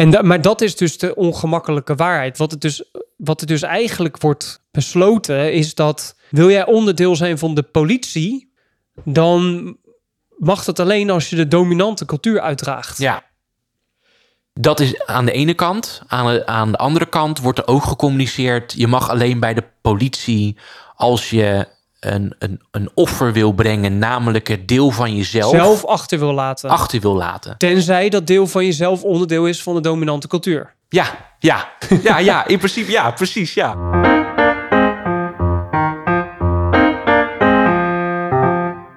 En maar dat is dus de ongemakkelijke waarheid. Wat het, dus, wat het dus eigenlijk wordt besloten is dat... wil jij onderdeel zijn van de politie... dan mag dat alleen als je de dominante cultuur uitdraagt. Ja. Dat is aan de ene kant. Aan de, aan de andere kant wordt er ook gecommuniceerd... je mag alleen bij de politie als je een, een, een offer wil brengen... namelijk het deel van jezelf Zelf achter wil laten. achter wil laten. Tenzij dat deel van jezelf onderdeel is van de dominante cultuur. Ja, ja, ja, ja, in principe ja, precies, ja.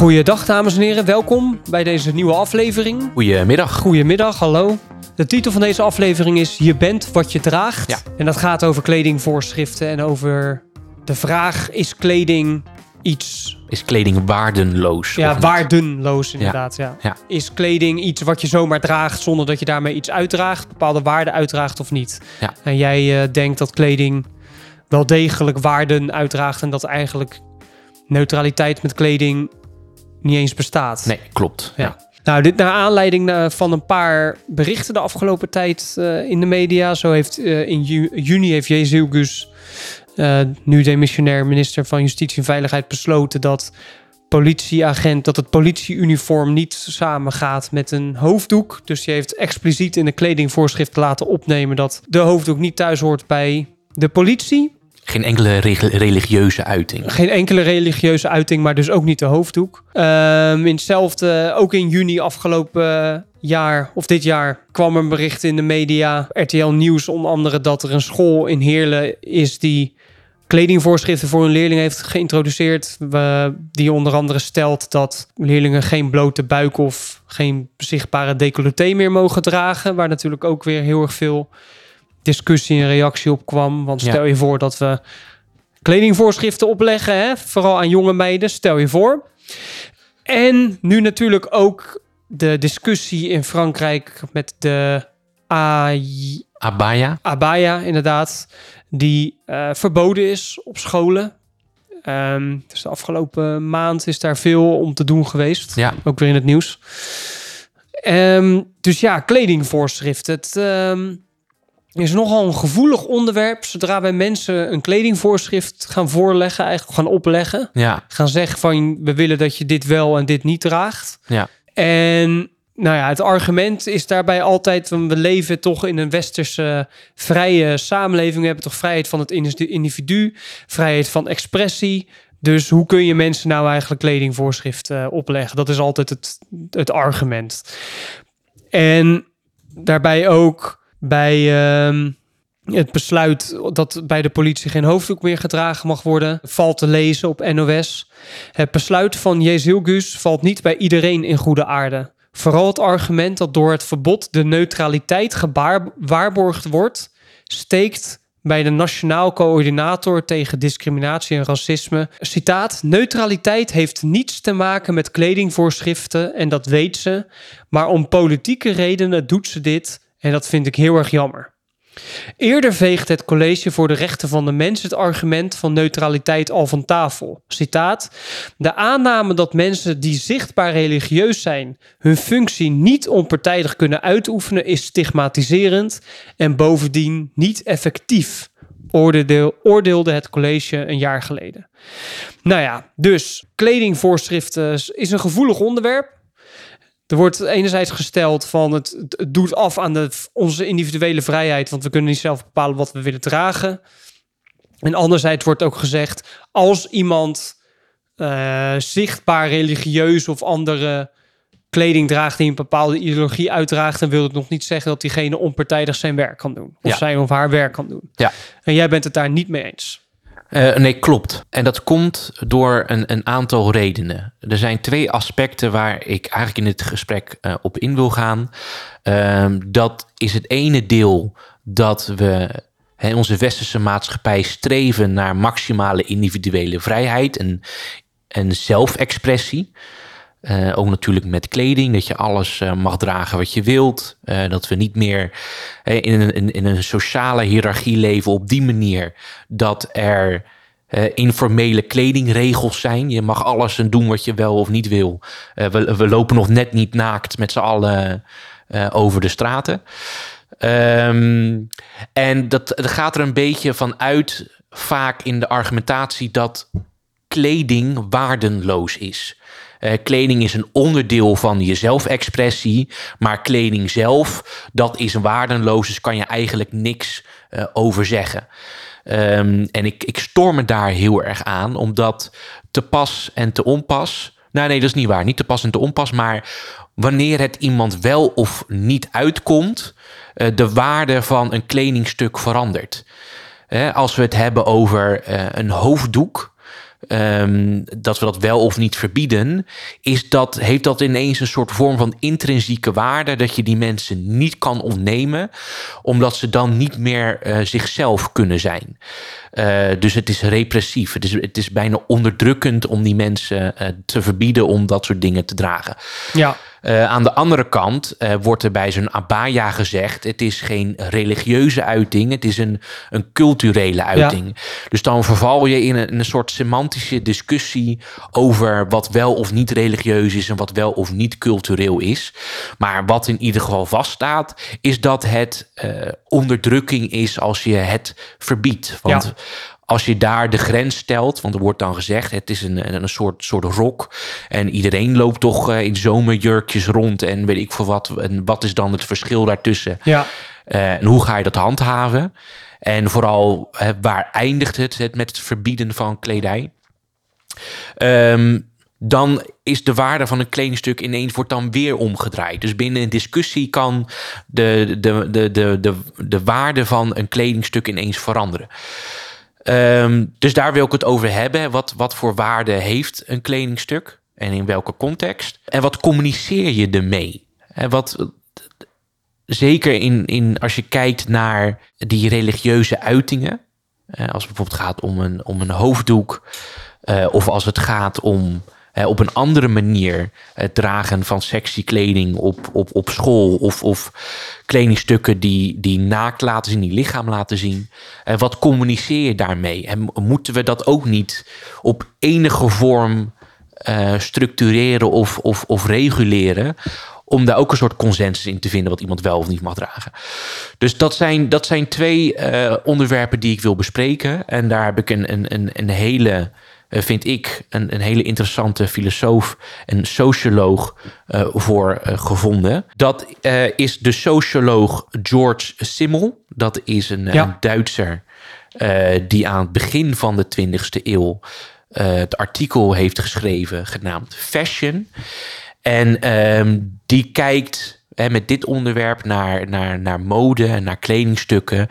Goeiedag dames en heren, welkom bij deze nieuwe aflevering. Goedemiddag. Goedemiddag, hallo. De titel van deze aflevering is Je bent wat je draagt. Ja. En dat gaat over kledingvoorschriften en over de vraag, is kleding iets Is kleding waardenloos? ja, waardenloos inderdaad? Ja. Ja. Is kleding iets wat je zomaar draagt zonder dat je daarmee iets uitdraagt, bepaalde waarden uitdraagt of niet? Ja. En jij eh, denkt dat kleding wel degelijk waarden uitdraagt en dat eigenlijk neutraliteit met kleding niet eens bestaat. Nee, klopt. Ja. Nou, dit naar aanleiding eh, van een paar berichten de afgelopen tijd eh, in de media. Zo heeft eh, in ju- juni heeft Jezus, eh nu demissionair minister van Justitie en Veiligheid, besloten dat politieagent, dat het politieuniform niet samengaat met een hoofddoek. Dus die heeft expliciet in de kledingvoorschrift laten opnemen dat de hoofddoek niet thuis hoort bij de politie. Geen enkele religieuze uiting. Geen enkele religieuze uiting, maar dus ook niet de hoofddoek. Ehm, in hetzelfde, ook in juni afgelopen jaar, of dit jaar, kwam een bericht in de media, RTL Nieuws onder andere, dat er een school in Heerlen is die kledingvoorschriften voor hun leerlingen heeft geïntroduceerd. We- die onder andere stelt dat leerlingen geen blote buik of geen zichtbare decolleté meer mogen dragen. Waar natuurlijk ook weer heel erg veel discussie en reactie op kwam. Want Ja. stel je voor dat we kledingvoorschriften opleggen, hè? vooral aan jonge meiden, stel je voor. En nu natuurlijk ook de discussie in Frankrijk met de AI Abaya? abaya, inderdaad, die eh, verboden is op scholen. Ehm, dus de afgelopen maand is daar veel om te doen geweest. Ja. Ook weer in het nieuws. Ehm, dus ja, kledingvoorschriften. Het ehm, is nogal een gevoelig onderwerp. Zodra wij mensen een kledingvoorschrift gaan voorleggen, eigenlijk gaan opleggen. Ja, Gaan zeggen van, we willen dat je dit wel en dit niet draagt. ja. En nou ja, het argument is daarbij altijd: we leven toch in een westerse vrije samenleving. We hebben toch vrijheid van het individu, vrijheid van expressie. Dus hoe kun je mensen nou eigenlijk kledingvoorschriften eh, opleggen? Dat is altijd het, het argument. En daarbij ook bij ehm, het besluit dat bij de politie geen hoofddoek meer gedragen mag worden, valt te lezen op NOS. Het besluit van Jezilgus valt niet bij iedereen in goede aarde. Vooral het argument dat door het verbod de neutraliteit gewaarborgd wordt, steekt bij de Nationaal Coördinator tegen Discriminatie en Racisme. Citaat: Neutraliteit heeft niets te maken met kledingvoorschriften en dat weet ze, maar om politieke redenen doet ze dit en dat vind ik heel erg jammer. Eerder veegt het College voor de Rechten van de Mens het argument van neutraliteit al van tafel. Citaat: De aanname dat mensen die zichtbaar religieus zijn hun functie niet onpartijdig kunnen uitoefenen is stigmatiserend en bovendien niet effectief, oordeelde het college een jaar geleden. Nou ja, dus kledingvoorschriften is een gevoelig onderwerp. Er wordt enerzijds gesteld van het, het doet af aan de, onze individuele vrijheid, want we kunnen niet zelf bepalen wat we willen dragen. En anderzijds wordt ook gezegd, als iemand eh, zichtbaar religieus of andere kleding draagt die een bepaalde ideologie uitdraagt, dan wil het nog niet zeggen dat diegene onpartijdig zijn werk kan doen. Of Ja. zijn of haar werk kan doen. Ja. En jij bent het daar niet mee eens. Eh, nee, klopt. En dat komt door een, een aantal redenen. Er zijn twee aspecten waar ik eigenlijk in dit gesprek eh, op in wil gaan. Ehm, dat is het ene deel dat we in onze westerse maatschappij streven naar maximale individuele vrijheid. En en zelfexpressie. Uh, ook natuurlijk met kleding, dat je alles uh, mag dragen wat je wilt. Uh, dat we niet meer in, een, in een sociale hiërarchie leven op die manier dat er informele kledingregels zijn. Je mag alles en doen wat je wel of niet wil. We, we, lopen nog net niet naakt met z'n allen over de straten. Um, en dat, dat gaat er een beetje van uit, vaak in de argumentatie, dat kleding waardenloos is. Uh, kleding is een onderdeel van je zelfexpressie, maar kleding zelf, dat is waardenloos, dus kan je eigenlijk niks uh, over zeggen. Um, en ik, ik storm me daar heel erg aan, omdat te pas en te onpas. Nou, nee, dat is niet waar. Niet te pas en te onpas, maar wanneer het iemand wel of niet uitkomt, uh, de waarde van een kledingstuk verandert. als we het hebben over een hoofddoek, um, dat we dat wel of niet verbieden, is dat, heeft dat ineens een soort vorm van intrinsieke waarde dat je die mensen niet kan ontnemen, omdat ze dan niet meer uh, zichzelf kunnen zijn. Uh, dus het is repressief. Het is, het is bijna onderdrukkend om die mensen uh, te verbieden om dat soort dingen te dragen. Ja. Uh, aan de andere kant uh, wordt er bij zo'n abaya gezegd: het is geen religieuze uiting, het is een, een culturele uiting. Ja. Dus dan verval je in een, in een, soort semantische discussie over wat wel of niet religieus is en wat wel of niet cultureel is. Maar wat in ieder geval vaststaat, is dat het uh, onderdrukking is als je het verbiedt. Want ja als je daar de grens stelt, want er wordt dan gezegd, het is een, een soort, soort rok. En iedereen loopt toch uh, in zomerjurkjes rond en weet ik voor wat. En wat is dan het verschil daartussen? Ja. Uh, en hoe ga je dat handhaven? En vooral, waar eindigt het, het met het verbieden van kledij? Um, dan is de waarde van een kledingstuk ineens wordt dan weer omgedraaid. Dus binnen een discussie kan de, de, de, de, de, de waarde van een kledingstuk ineens veranderen. Um, dus daar wil ik het over hebben. Wat, wat voor waarde heeft een kledingstuk en in welke context? En wat communiceer je ermee? En wat, zeker in, in, als je kijkt naar die religieuze uitingen, als het bijvoorbeeld gaat om een, om een hoofddoek, uh, of als het gaat om op een andere manier het dragen van sexy kleding op, op, op school of, of kledingstukken die, die naakt laten zien, die lichaam laten zien. En wat communiceer je daarmee? En moeten we dat ook niet op enige vorm uh, structureren of, of, of reguleren? Om daar ook een soort consensus in te vinden wat iemand wel of niet mag dragen. Dus dat zijn, dat zijn twee uh, onderwerpen die ik wil bespreken. En daar heb ik een, een, een, hele vind ik een, een, hele interessante filosoof en socioloog uh, voor uh, gevonden. Dat is de socioloog George Simmel. Dat is een, ja. een Duitser die aan het begin van de 20e eeuw het artikel heeft geschreven genaamd Fashion. En um, die kijkt met dit onderwerp naar, naar, naar mode en naar kledingstukken.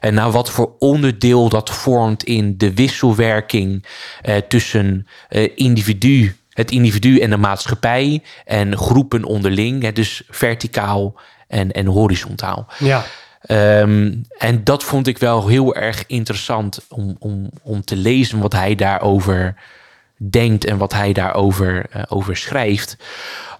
En naar wat voor onderdeel dat vormt in de wisselwerking eh, tussen eh, individu, het individu en de maatschappij. En groepen onderling. Hè, dus verticaal en, en horizontaal. Ja. Um, en dat vond ik wel heel erg interessant om, om, om te lezen wat hij daarover denkt en wat hij daarover uh, over schrijft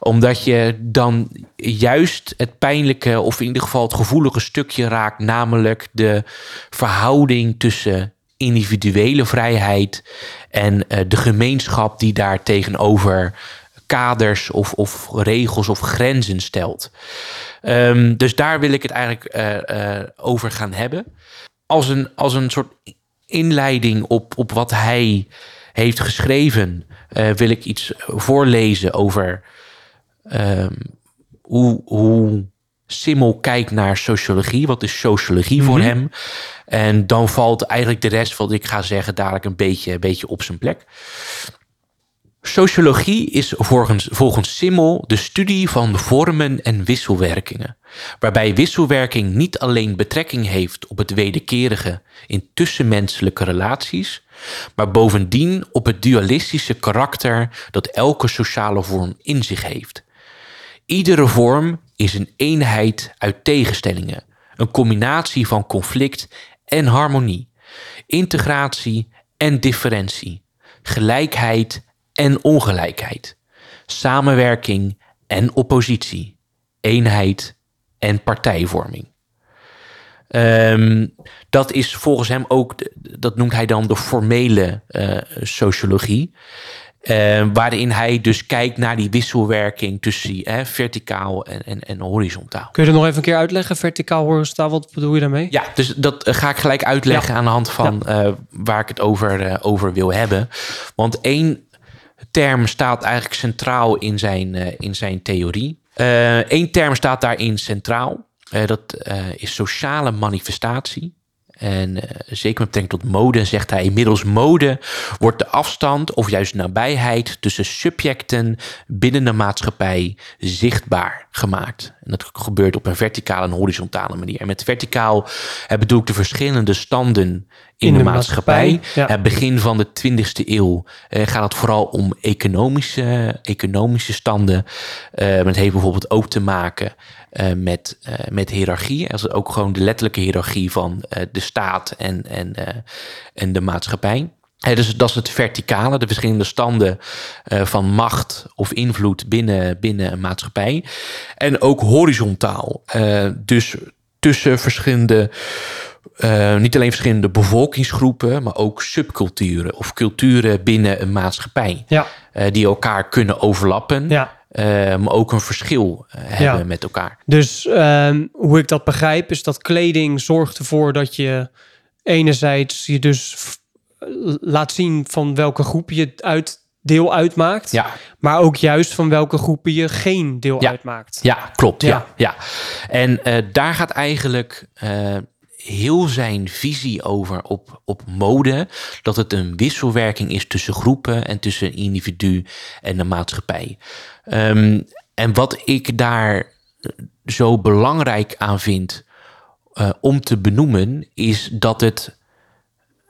omdat je dan juist het pijnlijke, of in ieder geval het gevoelige stukje raakt, namelijk de verhouding tussen individuele vrijheid en uh, de gemeenschap die daar tegenover kaders of, of regels of grenzen stelt. Um, dus daar wil ik het eigenlijk uh, over gaan hebben. Als een, als een soort inleiding op, op wat hij heeft geschreven, wil ik iets voorlezen over um, hoe, hoe Simmel kijkt naar sociologie. Wat is sociologie voor mhm. hem? En dan valt eigenlijk de rest wat ik ga zeggen dadelijk een beetje, een beetje op zijn plek. Sociologie is volgens, volgens Simmel de studie van vormen en wisselwerkingen, waarbij wisselwerking niet alleen betrekking heeft op het wederkerige in tussenmenselijke relaties, maar bovendien op het dualistische karakter dat elke sociale vorm in zich heeft. Iedere vorm is een eenheid uit tegenstellingen, een combinatie van conflict en harmonie, integratie en differentie, gelijkheid en ongelijkheid, samenwerking en oppositie, eenheid en partijvorming. Ehm, dat is volgens hem ook, dat noemt hij dan de formele uh, sociologie. Uh, waarin hij dus kijkt naar die wisselwerking tussen hè, verticaal en, en, en, horizontaal. Kun je dat nog even een keer uitleggen? Verticaal, horizontaal, wat bedoel je daarmee? Ja, dus dat ga ik gelijk uitleggen aan de hand van ja. uh, waar ik het over, over wil hebben. Want één term staat eigenlijk centraal in zijn, in zijn theorie. Eén term staat daarin centraal. Uh, dat is sociale manifestatie. En uh, zeker met betrekking tot mode zegt hij: inmiddels mode wordt de afstand of juist nabijheid tussen subjecten binnen de maatschappij zichtbaar gemaakt. En dat gebeurt op een verticale en horizontale manier. En met verticaal uh, bedoel ik de verschillende standen in, in de, de, maatschappij. maatschappij. Ja. Begin van de 20e eeuw uh, gaat het vooral om economische, economische standen. het heeft bijvoorbeeld ook te maken uh, met, uh, met hiërarchie. Als ook gewoon de letterlijke hiërarchie van uh, de staat en, en, en de maatschappij. He, dus dat is het verticale, de verschillende standen van macht of invloed binnen, binnen een maatschappij. En ook horizontaal, dus tussen verschillende uh, niet alleen verschillende bevolkingsgroepen, maar ook subculturen of culturen binnen een maatschappij. Ja. Die elkaar kunnen overlappen. Ja. Uh, maar ook een verschil hebben ja. met elkaar. Dus um, hoe ik dat begrijp, is dat kleding zorgt ervoor dat je enerzijds je dus laat zien van welke groep je uit deel uitmaakt. Ja. Maar ook juist van welke groepen je geen deel ja. uitmaakt. Ja, klopt. Ja. ja. ja. En uh, daar gaat eigenlijk uh, heel zijn visie over op, op mode. Dat het een wisselwerking is tussen groepen en tussen individu en de maatschappij. Um, en wat ik daar zo belangrijk aan vind uh, om te benoemen, is dat het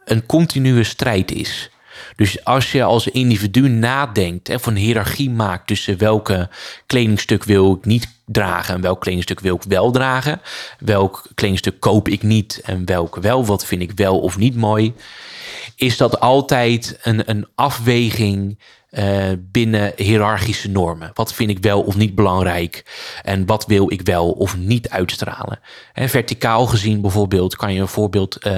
een continue strijd is. Dus als je als individu nadenkt en van hiërarchie maakt tussen welke kledingstuk wil ik niet dragen en welk kledingstuk wil ik wel dragen, welk kledingstuk koop ik niet en welk wel, wat vind ik wel of niet mooi, is dat altijd een, een afweging uh, binnen hiërarchische normen. Wat vind ik wel of niet belangrijk? En wat wil ik wel of niet uitstralen? En verticaal gezien bijvoorbeeld kan je een voorbeeld, uh,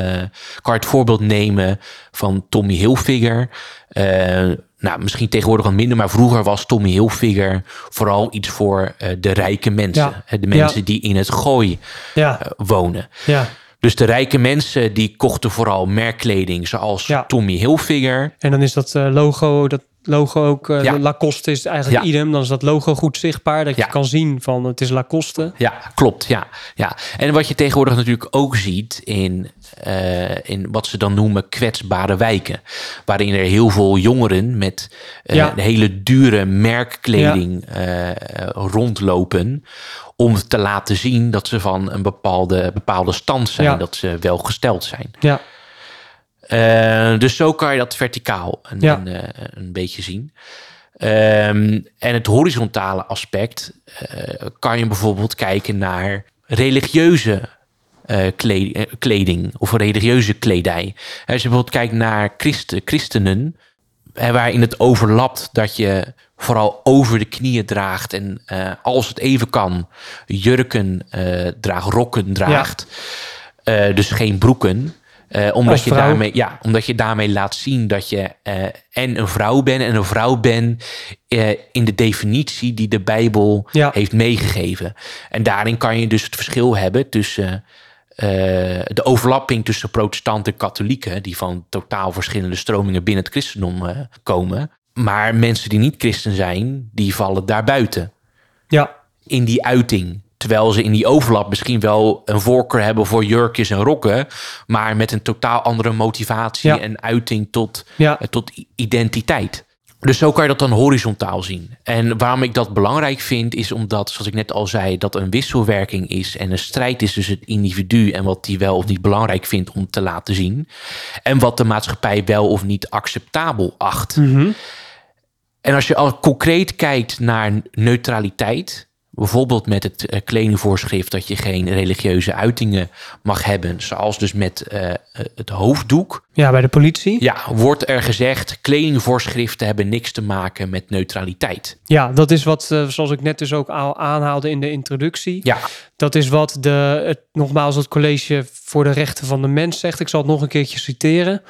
kan je het voorbeeld nemen van Tommy Hilfiger. Uh, nou, misschien tegenwoordig wat minder, maar vroeger was Tommy Hilfiger vooral iets voor de rijke mensen. Ja. De mensen Ja. die in het gooi Ja. wonen. ja. Dus de rijke mensen die kochten vooral merkkleding zoals Ja. Tommy Hilfiger. En dan is dat eh, logo, dat logo ook, Ja. de Lacoste is eigenlijk Ja. idem. Dan is dat logo goed zichtbaar, dat Ja. je kan zien van het is Lacoste. Ja, klopt. Ja, ja. En wat je tegenwoordig natuurlijk ook ziet in, eh, in wat ze dan noemen kwetsbare wijken. Waarin er heel veel jongeren met eh, hele dure merkkleding rondlopen. Om te laten zien dat ze van een bepaalde, bepaalde stand zijn. Ja. Dat ze wel gesteld zijn. Ja, Eh, dus zo kan je dat verticaal een, Ja. een, eh, een beetje zien. Ehm, en het horizontale aspect eh, kan je bijvoorbeeld kijken naar religieuze kle- eh, kleding of religieuze kledij. Als je bijvoorbeeld kijkt naar christen, christenen, waarin het overlapt dat je vooral over de knieën draagt en als het even kan, jurken draagt, rokken draagt. Dus geen broeken. Eh, omdat, je daarmee, ja, omdat je daarmee laat zien dat je eh, en een vrouw bent. En een vrouw bent eh, in de definitie die de Bijbel Ja. heeft meegegeven. En daarin kan je dus het verschil hebben tussen de overlapping tussen protestanten en katholieken, die van totaal verschillende stromingen binnen het christendom komen. Maar mensen die niet christen zijn, die vallen daarbuiten ja, in die uiting. Terwijl ze in die overlap misschien wel een voorkeur hebben voor jurkjes en rokken, maar met een totaal andere motivatie Ja. en uiting tot, ja, eh, tot identiteit. Dus zo kan je dat dan horizontaal zien. En waarom ik dat belangrijk vind, is omdat, zoals ik net al zei, dat een wisselwerking is en een strijd is tussen het individu en wat hij wel of niet belangrijk vindt om te laten zien. En wat de maatschappij wel of niet acceptabel acht. Mhm. En als je al concreet kijkt naar neutraliteit, Bijvoorbeeld met het uh, kledingvoorschrift dat je geen religieuze uitingen mag hebben, zoals dus met uh, het hoofddoek. Ja, bij de politie. Ja, wordt er gezegd, kledingvoorschriften hebben niks te maken met neutraliteit. Ja, dat is wat, uh, zoals ik net dus ook al aanhaalde in de introductie. Ja. Dat is wat de, het, nogmaals het College voor de Rechten van de Mens zegt. Ik zal het nog een keertje citeren.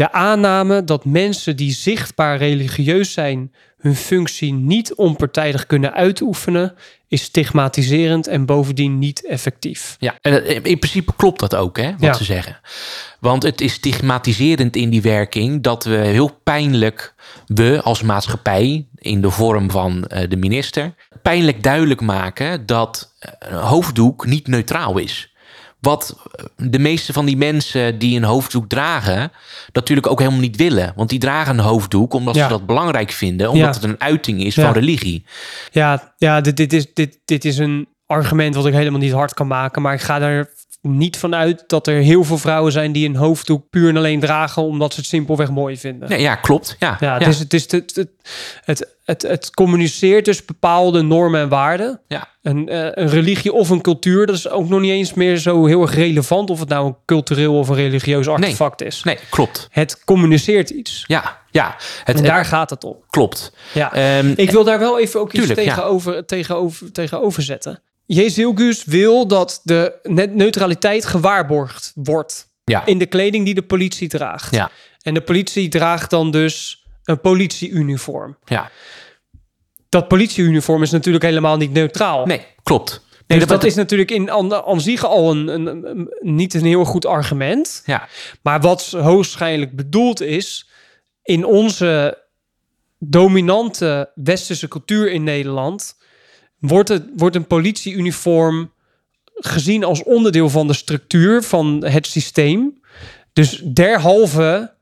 De aanname dat mensen die zichtbaar religieus zijn hun functie niet onpartijdig kunnen uitoefenen, is stigmatiserend en bovendien niet effectief. Ja, en in principe klopt dat ook, hè, wat ja. ze zeggen. Want het is stigmatiserend in die werking dat we heel pijnlijk, we als maatschappij, in de vorm van uh, de minister, pijnlijk duidelijk maken dat een hoofddoek niet neutraal is. Wat de meeste van die mensen die een hoofddoek dragen, natuurlijk ook helemaal niet willen. Want die dragen een hoofddoek omdat Ja. ze dat belangrijk vinden, omdat Ja. het een uiting is Ja. van religie. Ja, ja dit, dit, is, dit, dit is een argument wat ik helemaal niet hard kan maken. Maar ik ga er niet van uit dat er heel veel vrouwen zijn die een hoofddoek puur en alleen dragen omdat ze het simpelweg mooi vinden. Nee, ja, klopt. Ja, Ja, het, Is, het, is het, het, het, het, het communiceert dus bepaalde normen en waarden. Ja. Een, eh, een religie of een cultuur, dat is ook nog niet eens meer zo heel erg relevant of het nou een cultureel of een religieus artefact is. Nee, klopt. Het communiceert iets. Ja, ja. Het, En het- daar gaat het om. klopt. Ja. Ehm, Ik wil daar wel even ook iets Tuurlijk, ja. tegenover, tegenover, tegenover zetten. Jezus wil dat de neutraliteit gewaarborgd wordt ja, in de kleding die de politie draagt. ja, En de politie draagt dan dus een politieuniform. ja. Dat politieuniform is natuurlijk helemaal niet neutraal. Nee, klopt. dus Nee, dat, is natuurlijk in aan zich al een, een, een- niet een heel goed argument. Ja, Maar wat hoogstwaarschijnlijk bedoeld is, in onze dominante westerse cultuur in Nederland, wordt, het, wordt een politieuniform gezien als onderdeel van de structuur van het systeem. Dus derhalve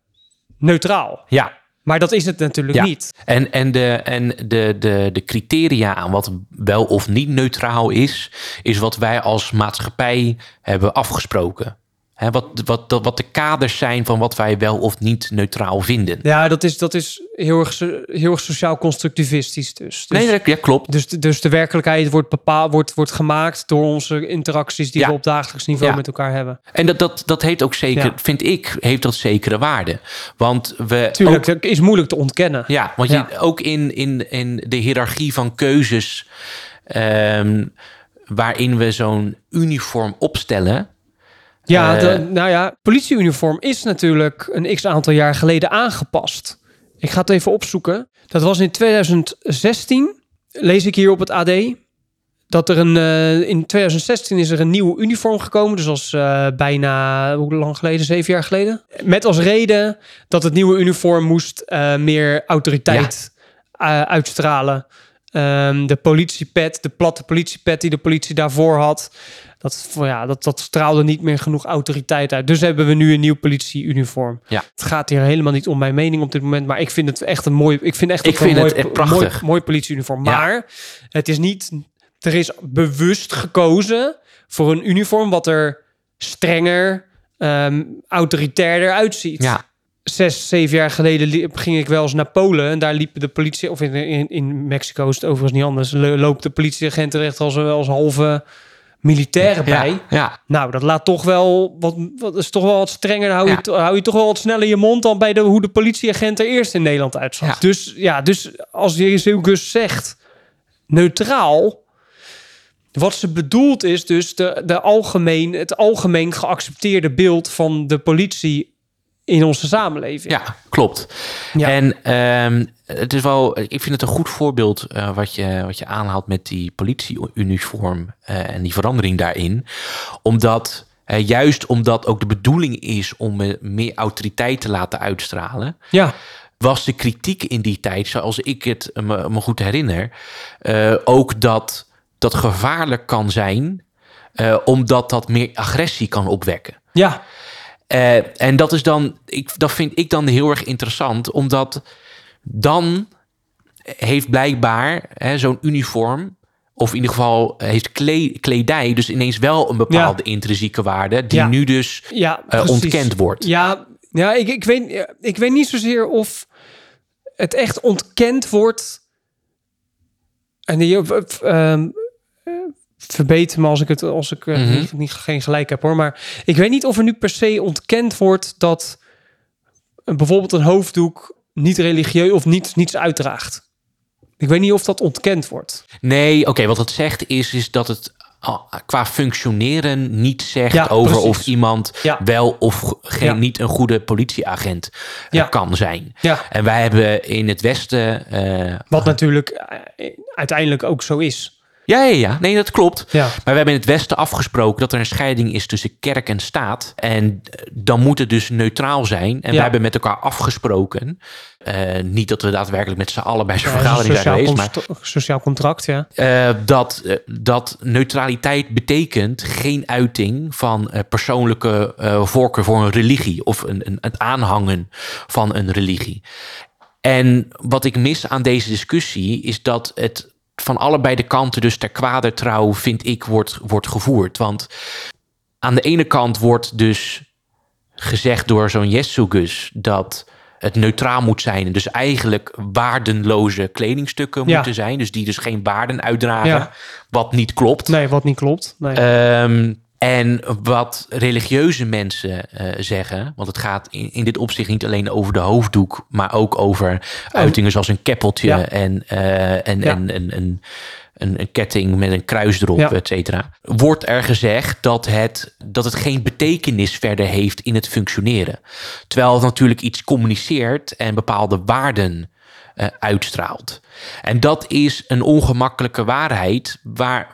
neutraal. ja. Maar dat is het natuurlijk Ja. niet. En, en, de, en de, de, de criteria aan wat wel of niet neutraal is, is wat wij als maatschappij hebben afgesproken. Hè, wat, wat, wat de kaders zijn van wat wij wel of niet neutraal vinden. Ja, dat is, dat is heel, erg, heel erg sociaal constructivistisch dus. dus nee, dat ja, klopt. Dus, de- dus de werkelijkheid wordt, bepaald, wordt, wordt gemaakt door onze interacties die Ja. we op dagelijks niveau Ja. met elkaar hebben. En dat, dat, dat heeft ook zeker, vind ik, heeft dat zekere waarde. Want we. Tuurlijk, ook- dat is moeilijk te ontkennen. ja, want. Je, ook in, in, in de hiërarchie van keuzes, ehm, waarin we zo'n uniform opstellen. Ja, Eh. de- nou ja, politieuniform is natuurlijk een x aantal jaar geleden aangepast. Ik ga het even opzoeken. Dat was in 2016, lees ik hier op het AD. Dat er een, eh, in 2016 is er een nieuw uniform gekomen. Dus als eh, bijna, hoe lang geleden? Zeven jaar geleden. Met als reden dat het nieuwe uniform moest meer autoriteit uitstralen. Ehm, de politiepet, de platte politiepet die de politie daarvoor had. Dat, ja, dat, dat straalde niet meer genoeg autoriteit uit. Dus hebben we nu een nieuw politieuniform. Ja. Het gaat hier helemaal niet om mijn mening op dit moment. Maar ik vind het echt een mooi. Ik vind echt Ik een mooi, het prachtig. Mooi, mooi politieuniform. Ja. Maar het is niet. Er is bewust gekozen voor een uniform wat er strenger, ehm autoritairder uitziet Ja, zes, zeven jaar geleden liep- ging ik wel eens naar Polen. En daar liepen de politie, of in, in, in Mexico is het overigens niet anders, lo- loopt de politieagent er echt als, als halve militairen bij. ja, ja, Nou, dat laat toch wel wat, wat is toch wel wat strenger. Hou, Ja. je, hou je toch wel wat sneller je mond dan bij de, hoe de politieagent er eerst in Nederland uitzag. Dus ja, dus als Jezus zegt neutraal. Wat ze bedoelt is dus de, de algemeen, het algemeen geaccepteerde beeld van de politie in onze samenleving. ja, klopt. Ja. En ehm, het is wel, ik vind het een goed voorbeeld eh, wat, je, wat je aanhaalt met die politieuniform eh, en die verandering daarin. Omdat, eh, juist omdat ook de bedoeling is om meer autoriteit te laten uitstralen, ja. was de kritiek in die tijd, zoals ik het me, me goed herinner, eh, ook dat dat gevaarlijk kan zijn, eh, omdat dat meer agressie kan opwekken. Ja, Eh, en dat is dan, ik, dat vind ik dan heel erg interessant, omdat dan heeft blijkbaar hè, zo'n uniform, of in ieder geval heeft kle- kledij, dus ineens wel een bepaalde intrinsieke waarde, die Ja. nu dus ja eh, ontkend wordt. Ja, ja ik, ik, weet, ik weet niet zozeer of het echt ontkend wordt. En die, ehm, verbeter me als ik het als ik eh, Mhm. niet, niet, geen gelijk heb hoor. Maar ik weet niet of er nu per se ontkend wordt dat een- bijvoorbeeld een hoofddoek niet religieus of niet, niets uitdraagt. Ik weet niet of dat ontkend wordt. Nee, oké, wat het zegt is, is dat het al- qua functioneren niet zegt Ja, over precies. of iemand Ja. wel of geen, Ja. niet een goede politieagent eh, kan zijn. Ja, En wij hebben in het Westen. eh, wat natuurlijk uiteindelijk ook zo is. Ja, ja, ja, nee, dat klopt. Ja, Maar we hebben in het Westen afgesproken dat er een scheiding is tussen kerk en staat. En eh, dan moet het dus neutraal zijn. En Ja. we hebben met elkaar afgesproken. eh, niet dat we daadwerkelijk met z'n allen bij zo'n Ja, vergadering zijn sociaal, geweest. Maar sociaal contract, ja. eh, dat, dat neutraliteit betekent geen uiting van persoonlijke voorkeur voor een religie of een, een, het aanhangen van een religie. En wat ik mis aan deze discussie is dat het van allebei de kanten, dus ter kwade trouw, vind ik, wordt, wordt gevoerd. Want aan de ene kant wordt dus gezegd door zo'n Jesugus dat het neutraal moet zijn. En dus eigenlijk waardenloze kledingstukken Ja. moeten zijn. Dus die dus geen waarden uitdragen. Ja. Wat niet klopt. Nee, wat niet klopt. Nee. Ehm, en wat religieuze mensen eh, zeggen, want het gaat in, in dit opzicht niet alleen over de hoofddoek, maar ook over uitingen zoals een keppeltje Ja. en, eh, en, Ja. en, en, en een, een ketting met een kruis erop, Ja. et cetera. Wordt er gezegd dat het, dat het geen betekenis verder heeft in het functioneren. Terwijl het natuurlijk iets communiceert en bepaalde waarden eh, uitstraalt. En dat is een ongemakkelijke waarheid waar,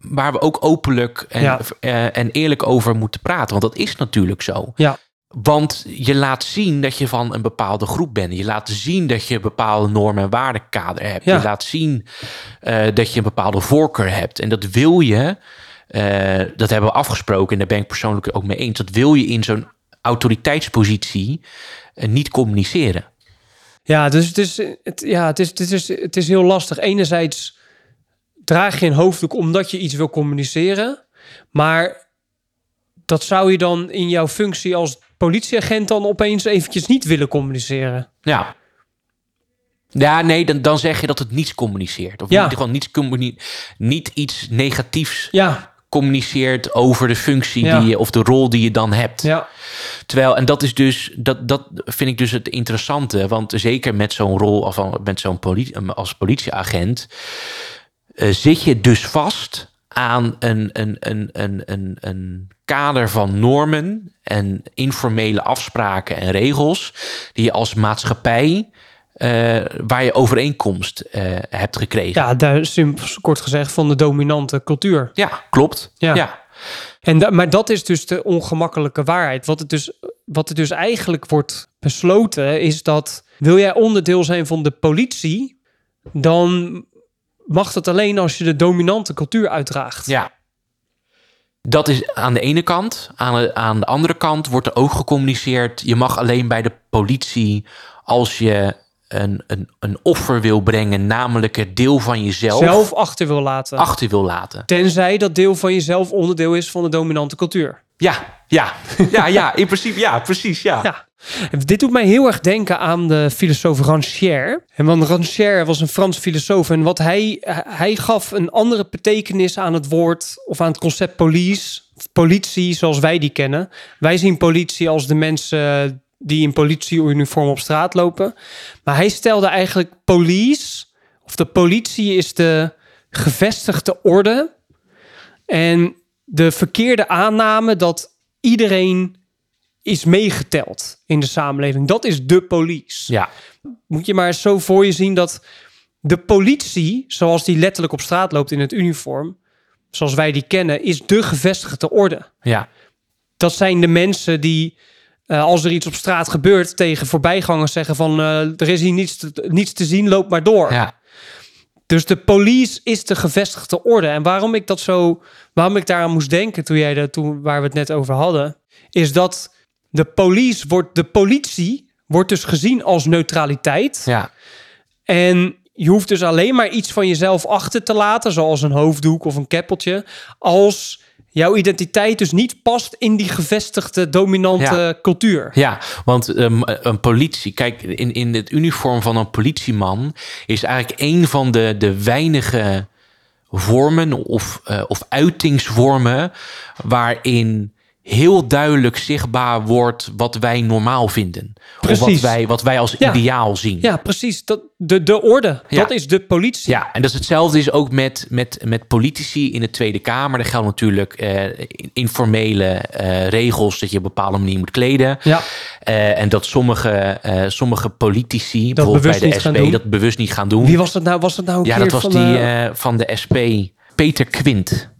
waar we ook openlijk en, Ja. eh, en eerlijk over moeten praten. Want dat is natuurlijk zo. ja, Want je laat zien dat je van een bepaalde groep bent. Je laat zien dat je een bepaalde norm- en waardekader hebt. Ja. Je laat zien eh, dat je een bepaalde voorkeur hebt. En dat wil je, dat hebben we afgesproken en daar ben ik persoonlijk ook mee eens. Dat wil je in zo'n autoriteitspositie niet communiceren. Ja dus het is, het, ja, het, is, het, is, het is heel lastig. Enerzijds draag je een hoofddoek omdat je iets wil communiceren. Maar dat zou je dan in jouw functie als politieagent dan opeens eventjes niet willen communiceren. Ja. Ja, nee, dan, dan zeg je dat het niets communiceert. Of Ja. niet, communi- niet iets negatiefs Ja, communiceert over de functie Ja. die je, of de rol die je dan hebt. ja, Terwijl, en dat is dus, dat, dat vind ik dus het interessante. Want zeker met zo'n rol als, met zo'n politie, als politieagent, eh, zit je dus vast aan een, een, een, een, een, een kader van normen en informele afspraken en regels die je als maatschappij, eh, waar je overeenkomst eh, hebt gekregen. ja daar is simpel kort gezegd van de dominante cultuur. Ja, klopt. Ja. ja. En da- maar dat is dus de ongemakkelijke waarheid. Wat het, dus, wat er dus eigenlijk wordt besloten is dat wil jij onderdeel zijn van de politie, dan mag dat alleen als je de dominante cultuur uitdraagt. Ja. Dat is aan de ene kant. Aan de, aan de andere kant wordt er ook gecommuniceerd... je mag alleen bij de politie als je een, een, een offer wil brengen... namelijk het deel van jezelf Zelf achter wil laten. achter wil laten. Tenzij dat deel van jezelf onderdeel is van de dominante cultuur. Ja, ja, ja, ja, in principe ja, precies, ja. Ja. Dit doet mij heel erg denken aan de filosoof Rancière. En want Rancière was een Frans filosoof. En wat hij, hij gaf een andere betekenis aan het woord of aan het concept police. Politie zoals wij die kennen. Wij zien politie als de mensen die in politieuniform op straat lopen. Maar hij stelde eigenlijk police, of de politie is de gevestigde orde. En de verkeerde aanname dat iedereen is meegeteld in de samenleving. Dat is de police. Ja, Moet je maar eens zo voor je zien dat de politie, zoals die letterlijk op straat loopt in het uniform, zoals wij die kennen, is de gevestigde orde. ja, Dat zijn de mensen die, eh, als er iets op straat gebeurt, tegen voorbijgangers zeggen van eh, er is hier niets te, niets te zien, loop maar door. ja, Dus de police is de gevestigde orde. En waarom ik dat zo, waarom ik daaraan moest denken toen jij dat, toen waar we het net over hadden, is dat de police wordt, de politie wordt dus gezien als neutraliteit. ja, En je hoeft dus alleen maar iets van jezelf achter te laten, zoals een hoofddoek of een keppeltje, als jouw identiteit dus niet past in die gevestigde dominante Ja. cultuur. ja. Want ehm, een politie, kijk, in, in het uniform van een politieman is eigenlijk een van de, de weinige vormen of, uh, of uitingsvormen waarin heel duidelijk zichtbaar wordt wat wij normaal vinden. Precies. Of wat wij, wat wij als ideaal zien. Ja, precies. Dat, de, de orde, dat is de politie. Ja, en dat is hetzelfde is ook met, met, met politici in de Tweede Kamer. Er geldt natuurlijk uh, informele uh, regels dat je op een bepaalde manier moet kleden. Ja. Uh, en dat sommige, sommige politici, dat bijvoorbeeld bij de SP, dat bewust niet gaan doen. Wie was dat nou? Was dat nou een ja, dat was die van de SP, Peter Quint.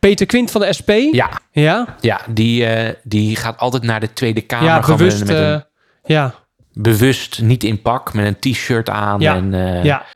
Peter Quint van de SP? Ja. Ja? Ja, die, uh, die gaat altijd naar de Tweede Kamer. Ja, bewust. Met een, uh, ja. Bewust niet in pak, met een t-shirt aan. Ja. En, ja.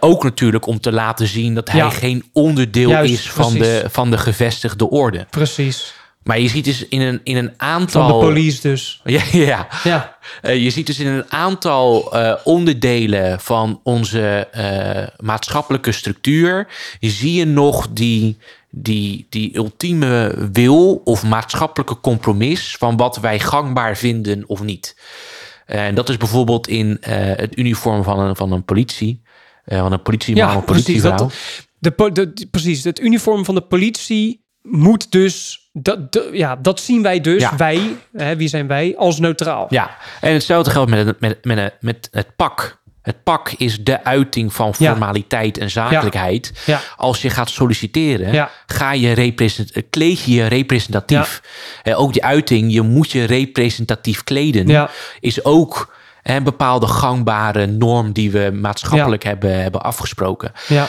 ook natuurlijk om te laten zien dat hij ja. geen onderdeel Juist, is van de, van de gevestigde orde. Precies. Maar je ziet dus in een, in een aantal. Van de police dus. Ja, ja. ja. Uh, je ziet dus in een aantal uh, onderdelen van onze uh, maatschappelijke structuur. Zie je nog die, die, die ultieme wil of maatschappelijke compromis van wat wij gangbaar vinden of niet. En dat is bijvoorbeeld in het uniform van een, van een politie. van een politieman ja, of politievrouw. Precies, dat, de, de, precies, het uniform van de politie moet dus dat, de, ja, dat zien wij dus, ja. wij, hè, wie zijn wij, als neutraal. Ja, en hetzelfde geldt met, met, met, met het pak. Het pak is de uiting van formaliteit ja. en zakelijkheid. Ja. Als je gaat solliciteren, ga je kleed je je representatief. Eh, ook die uiting, je moet je representatief kleden, is ook een bepaalde gangbare norm die we maatschappelijk hebben, hebben afgesproken. Ja.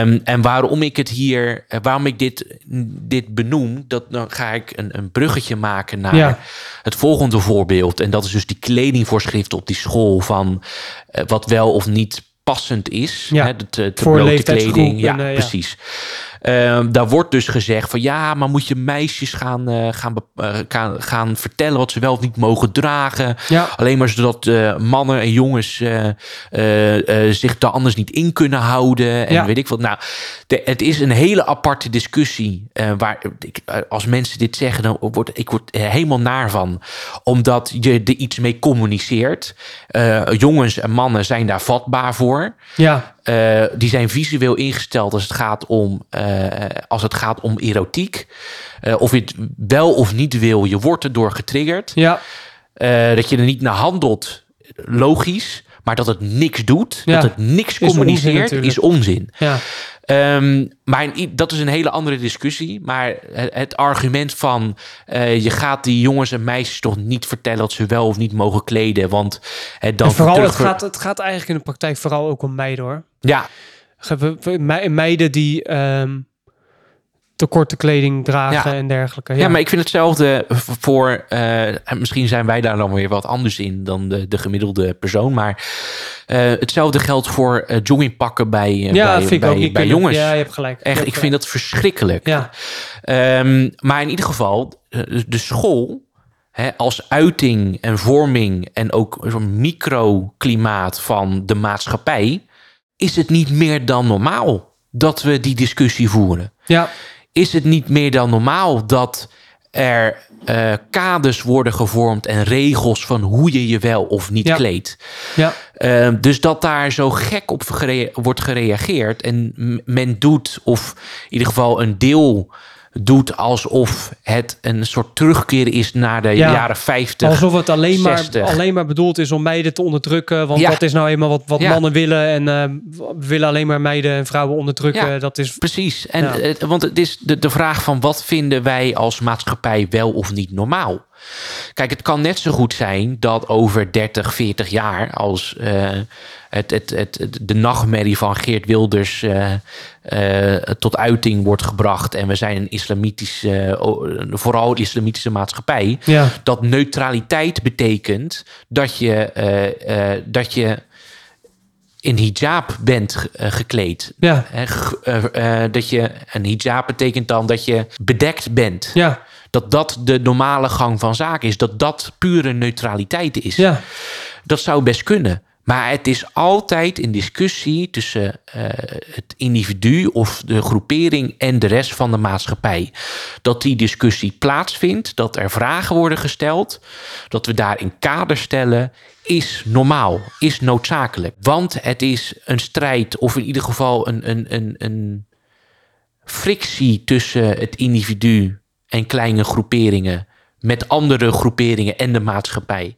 Um, en waarom ik het hier, eh, waarom ik dit, dit benoem, dat dan ga ik een, een bruggetje maken naar ja. het volgende voorbeeld. En dat is dus die kledingvoorschriften op die school van uh, wat wel of niet passend is. Ja. Hè, de, de, kleding. Ja, en, uh, precies. Uh, daar wordt dus gezegd van ja, maar moet je meisjes gaan, uh, gaan, uh, gaan, gaan, vertellen wat ze wel of niet mogen dragen. Ja. Alleen maar zodat mannen en jongens zich daar anders niet in kunnen houden. En ja. weet ik wat. Nou, de, het is een hele aparte discussie. waar ik, als mensen dit zeggen, dan word ik word helemaal naar van. Omdat je er iets mee communiceert. jongens en mannen zijn daar vatbaar voor. Ja. Uh, die zijn visueel ingesteld als het gaat om, uh, als het gaat om erotiek. Uh, of je het wel of niet wil, je wordt erdoor getriggerd. Ja. dat je er niet naar handelt, logisch. Maar dat het niks doet, ja. dat het niks Is communiceert, onzin is onzin. Ja. Um, maar dat is een hele andere discussie. Maar het, het argument van uh, je gaat die jongens en meisjes toch niet vertellen dat ze wel of niet mogen kleden. Want uh, dan. En vooral, het gaat, het gaat eigenlijk in de praktijk vooral ook om meiden hoor. Ja. Meiden die um, te korte kleding dragen ja. en dergelijke. Ja. ja. maar ik vind hetzelfde voor. Uh, misschien zijn wij daar dan weer wat anders in dan de, de gemiddelde persoon. Maar uh, hetzelfde geldt voor uh, joggingpakken bij, ja, bij, bij, niet bij jongens. Ja, je hebt gelijk. Echt, hebt ik gelijk. vind dat verschrikkelijk. Ja. Um, maar in ieder geval, de school. Als uiting en vorming en ook zo'n microklimaat van de maatschappij, is het niet meer dan normaal dat we die discussie voeren. Ja. Is het niet meer dan normaal dat er uh, kaders worden gevormd en regels van hoe je je wel of niet ja. kleedt. Ja. Uh, dus dat daar zo gek op wordt gereageerd en men doet, of in ieder geval een deel doet alsof het een soort terugkeer is naar de ja, jaren 50. Alsof het alleen maar, 60. alleen maar bedoeld is om meiden te onderdrukken. Want Ja. dat is nou eenmaal wat, wat Ja. mannen willen. En we willen alleen maar meiden en vrouwen onderdrukken. Dat is Precies. En, eh, want het is de, de vraag van wat vinden wij als maatschappij wel of niet normaal? Kijk, het kan net zo goed zijn dat over 30, 40 jaar, als eh, het, het, het, de nachtmerrie van Geert Wilders eh, eh, tot uiting wordt gebracht en we zijn een islamitische, vooral een islamitische maatschappij, ja. dat neutraliteit betekent dat je, dat je in hijab bent ge- gekleed. Ja. Dat je een hijab betekent dan dat je bedekt bent. Ja. Dat dat de normale gang van zaken is. Dat dat pure neutraliteit is. Ja. Dat zou best kunnen. Maar het is altijd een discussie tussen eh, het individu of de groepering en de rest van de maatschappij. Dat die discussie plaatsvindt, dat er vragen worden gesteld, dat we daarin kader stellen, is normaal, is noodzakelijk. Want het is een strijd, of in ieder geval een, een, een, een frictie tussen het individu en kleine groeperingen met andere groeperingen en de maatschappij.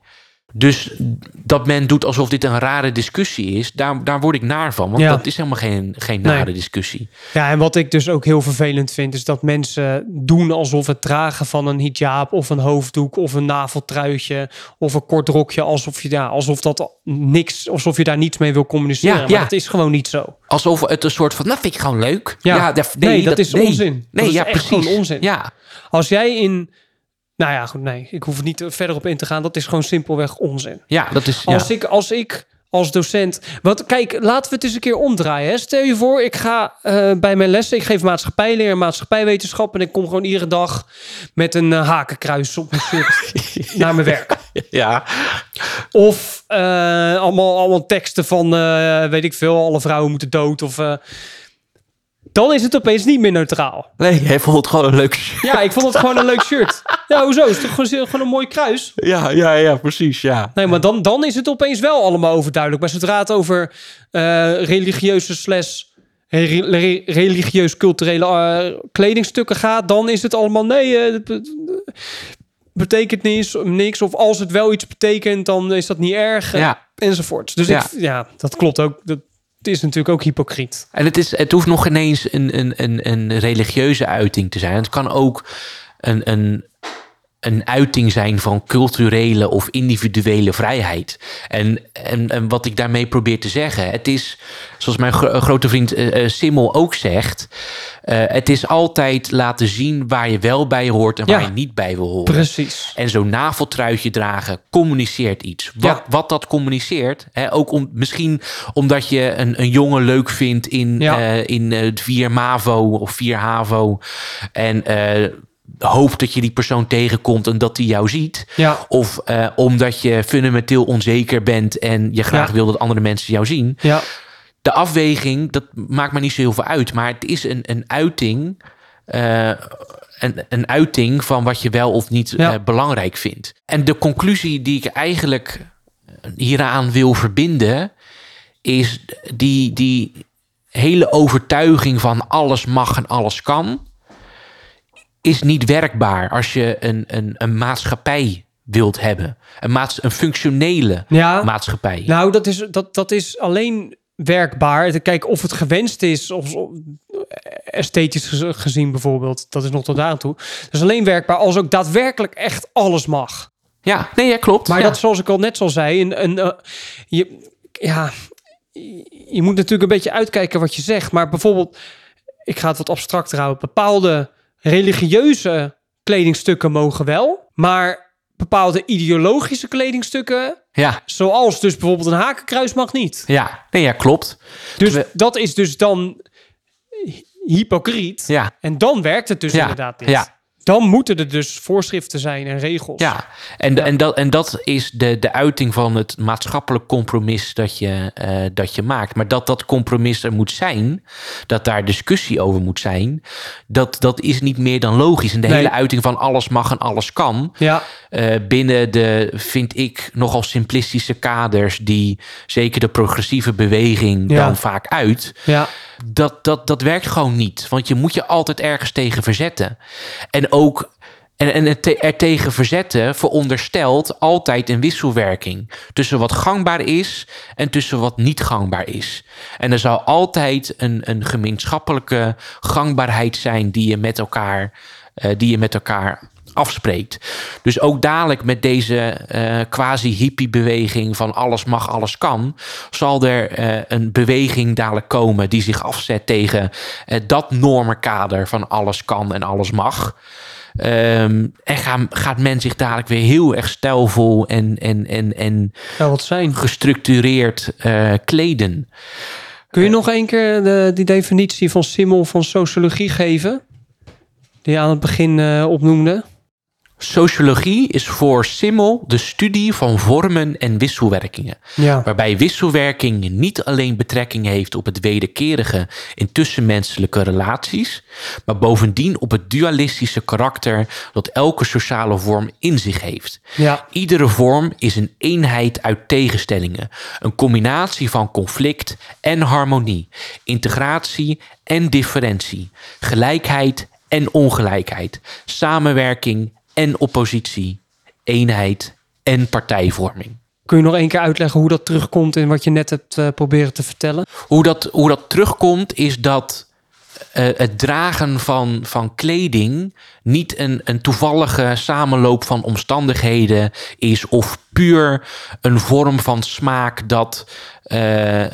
Dus dat men doet alsof dit een rare discussie is, daar, daar word ik naar van. Want Ja. dat is helemaal geen, geen Nee. nare discussie. Ja, en wat ik dus ook heel vervelend vind, is dat mensen doen alsof het dragen van een hijab of een hoofddoek of een naveltruitje of een kort rokje, alsof je ja, alsof dat niks, alsof je daar niets mee wil communiceren. Ja, maar ja. dat is gewoon niet zo. Alsof het een soort van, nou vind ik gewoon leuk. Ja. dat- Nee, dat is onzin. Dat Nee, is ja, echt precies. gewoon onzin. Ja, Als jij in, nou ja, goed, nee, ik hoef er niet verder op in te gaan. Dat is gewoon simpelweg onzin. ja, dat is... Ja. Als ik, als ik als docent. Want kijk, laten we het eens een keer omdraaien. Hè. Stel je voor, ik ga eh, bij mijn lessen. Ik geef maatschappijleer en maatschappijwetenschap. En ik kom gewoon iedere dag met een eh, hakenkruis op mijn shirt naar mijn werk. ja. Of eh, allemaal, allemaal teksten van, weet ik veel, alle vrouwen moeten dood. Of, dan is het opeens niet meer neutraal. Nee, hij vond het gewoon een leuk shirt. Ja, ik vond het gewoon een leuk shirt. Ja, hoezo? Is het toch gewoon, gewoon een mooi kruis? Ja, ja, ja, precies, ja. Nee, maar dan, dan is het opeens wel allemaal overduidelijk. Maar zodra het over eh, religieuze slash re- re- religieus-culturele eh, kledingstukken gaat, dan is het allemaal nee, be- betekent niks, niks. Of als het wel iets betekent, dan is dat niet erg. Ja. Enzovoort. Dus Ja. Ik, ja, dat klopt ook. Dat is natuurlijk ook hypocriet. En het, is, het hoeft nog ineens een, een, een, een religieuze uiting te zijn. Het kan ook een, een, een uiting zijn van culturele of individuele vrijheid. En, en, en wat ik daarmee probeer te zeggen, het is, zoals mijn gro- grote vriend eh, Simmel ook zegt, eh, het is altijd laten zien waar je wel bij hoort en waar Ja. je niet bij wil horen. Precies. En zo'n naveltruitje dragen communiceert iets. Wat, Ja. wat dat communiceert, hè, ook om, misschien omdat je een, een jongen leuk vindt in, Ja. eh, in eh, 4 MAVO of 4 HAVO. En hoopt dat je die persoon tegenkomt en dat die jou ziet. Ja, Of eh, omdat je fundamenteel onzeker bent en je graag Ja. wil dat andere mensen jou zien. ja, De afweging, dat maakt me niet zo heel veel uit. Maar het is een, een uiting. eh, een, een uiting van wat je wel of niet Ja. eh, belangrijk vindt. En de conclusie die ik eigenlijk hieraan wil verbinden, is die, die hele overtuiging van alles mag en alles kan, is niet werkbaar als je een, een, een maatschappij wilt hebben. Een, maats, een functionele ja. maatschappij. Nou, dat is, dat, dat is alleen werkbaar. Te kijken of het gewenst is, of of esthetisch gez- gezien bijvoorbeeld. Dat is nog tot daar toe. Dat is alleen werkbaar als ook daadwerkelijk echt alles mag. Ja, nee, ja, klopt. Maar ja. dat, zoals ik al net al zei, een, een, eh, je, ja, je moet natuurlijk een beetje uitkijken wat je zegt. Maar bijvoorbeeld, ik ga het wat abstracter houden. Bepaalde religieuze kledingstukken mogen wel, maar bepaalde ideologische kledingstukken, Ja, zoals dus bijvoorbeeld een hakenkruis, mag niet. ja, nee, ja, klopt. Dus dat is dus dan hy- hypocriet. Ja, En dan werkt het dus Ja, inderdaad niet. ja. Dan moeten er dus voorschriften zijn en regels. ja. En, En, dat, en dat is de, de uiting van het maatschappelijk compromis dat je, eh, dat je maakt. Maar dat dat compromis er moet zijn, dat daar discussie over moet zijn, dat, dat is niet meer dan logisch. En de Nee. hele uiting van alles mag en alles kan, Ja, eh, binnen de, vind ik, nogal simplistische kaders die zeker de progressieve beweging Ja. dan vaak uit. ja, dat, dat, dat werkt gewoon niet. Want je moet je altijd ergens tegen verzetten. En ook en, en het er verzetten veronderstelt altijd een wisselwerking tussen wat gangbaar is en tussen wat niet gangbaar is. En er zal altijd een, een gemeenschappelijke gangbaarheid zijn die je met elkaar, eh, die je met elkaar afspreekt. Dus ook dadelijk met deze eh, quasi-hippie-beweging van alles mag, alles kan, zal er eh, een beweging dadelijk komen die zich afzet tegen eh, dat normenkader van alles kan en alles mag. Ehm, en gaan, gaat men zich dadelijk weer heel erg stijlvol en, en, en, en wat zijn. gestructureerd kleden. Kun je nog één keer de, die definitie van Simmel van sociologie geven? Die je aan het begin opnoemde. Sociologie is voor Simmel de studie van vormen en wisselwerkingen. Ja. Waarbij wisselwerking niet alleen betrekking heeft op het wederkerige in tussenmenselijke relaties, maar bovendien op het dualistische karakter dat elke sociale vorm in zich heeft. Ja. Iedere vorm is een eenheid uit tegenstellingen, een combinatie van conflict en harmonie, integratie en differentie, gelijkheid en ongelijkheid, samenwerking en oppositie, eenheid en partijvorming. Kun je nog één keer uitleggen hoe dat terugkomt in wat je net hebt uh, proberen te vertellen? Hoe dat, hoe dat terugkomt is dat uh, het dragen van, van kleding niet een, een toevallige samenloop van omstandigheden is of puur een vorm van smaak dat, uh,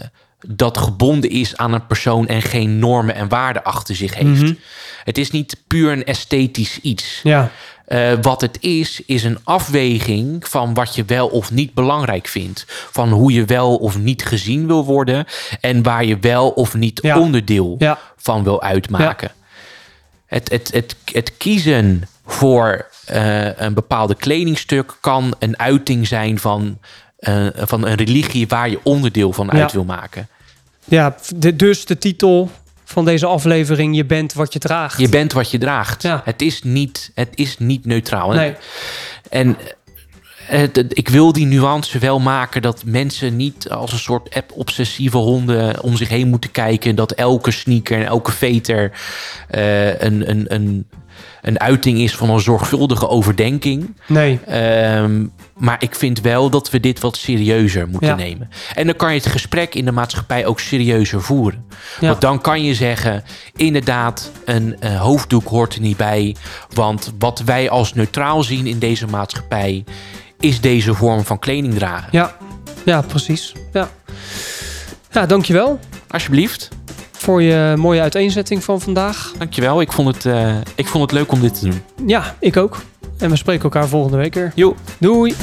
dat gebonden is aan een persoon en geen normen en waarden achter zich heeft. Mm -hmm. Het is niet puur een esthetisch iets. Ja. Uh, wat het is, is een afweging van wat je wel of niet belangrijk vindt. Van hoe je wel of niet gezien wil worden. En waar je wel of niet ja. onderdeel ja. van wil uitmaken. Ja. Het, het, het, het kiezen voor uh, een bepaalde kledingstuk kan een uiting zijn van, uh, van een religie waar je onderdeel van uit wil maken. Ja, de, dus de titel van deze aflevering: Je bent wat je draagt. Je bent wat je draagt. Ja. Het, is niet, het is niet neutraal. Nee. En het, ik wil die nuance wel maken dat mensen niet als een soort app-obsessieve honden om zich heen moeten kijken. Dat elke sneaker en elke veter uh, een, een, een, een uiting is van een zorgvuldige overdenking. Nee. Um, maar ik vind wel dat we dit wat serieuzer moeten Ja. nemen. En dan kan je het gesprek in de maatschappij ook serieuzer voeren. Ja. Want dan kan je zeggen, inderdaad, een eh, hoofddoek hoort er niet bij. Want wat wij als neutraal zien in deze maatschappij... is deze vorm van kleding dragen. Ja, ja precies. Ja. ja, dankjewel Alsjeblieft, voor je mooie uiteenzetting van vandaag. dankjewel. Ik vond, het, eh, ik vond het leuk om dit te doen. Ja, ik ook. En we spreken elkaar volgende week weer. Jo. Doei!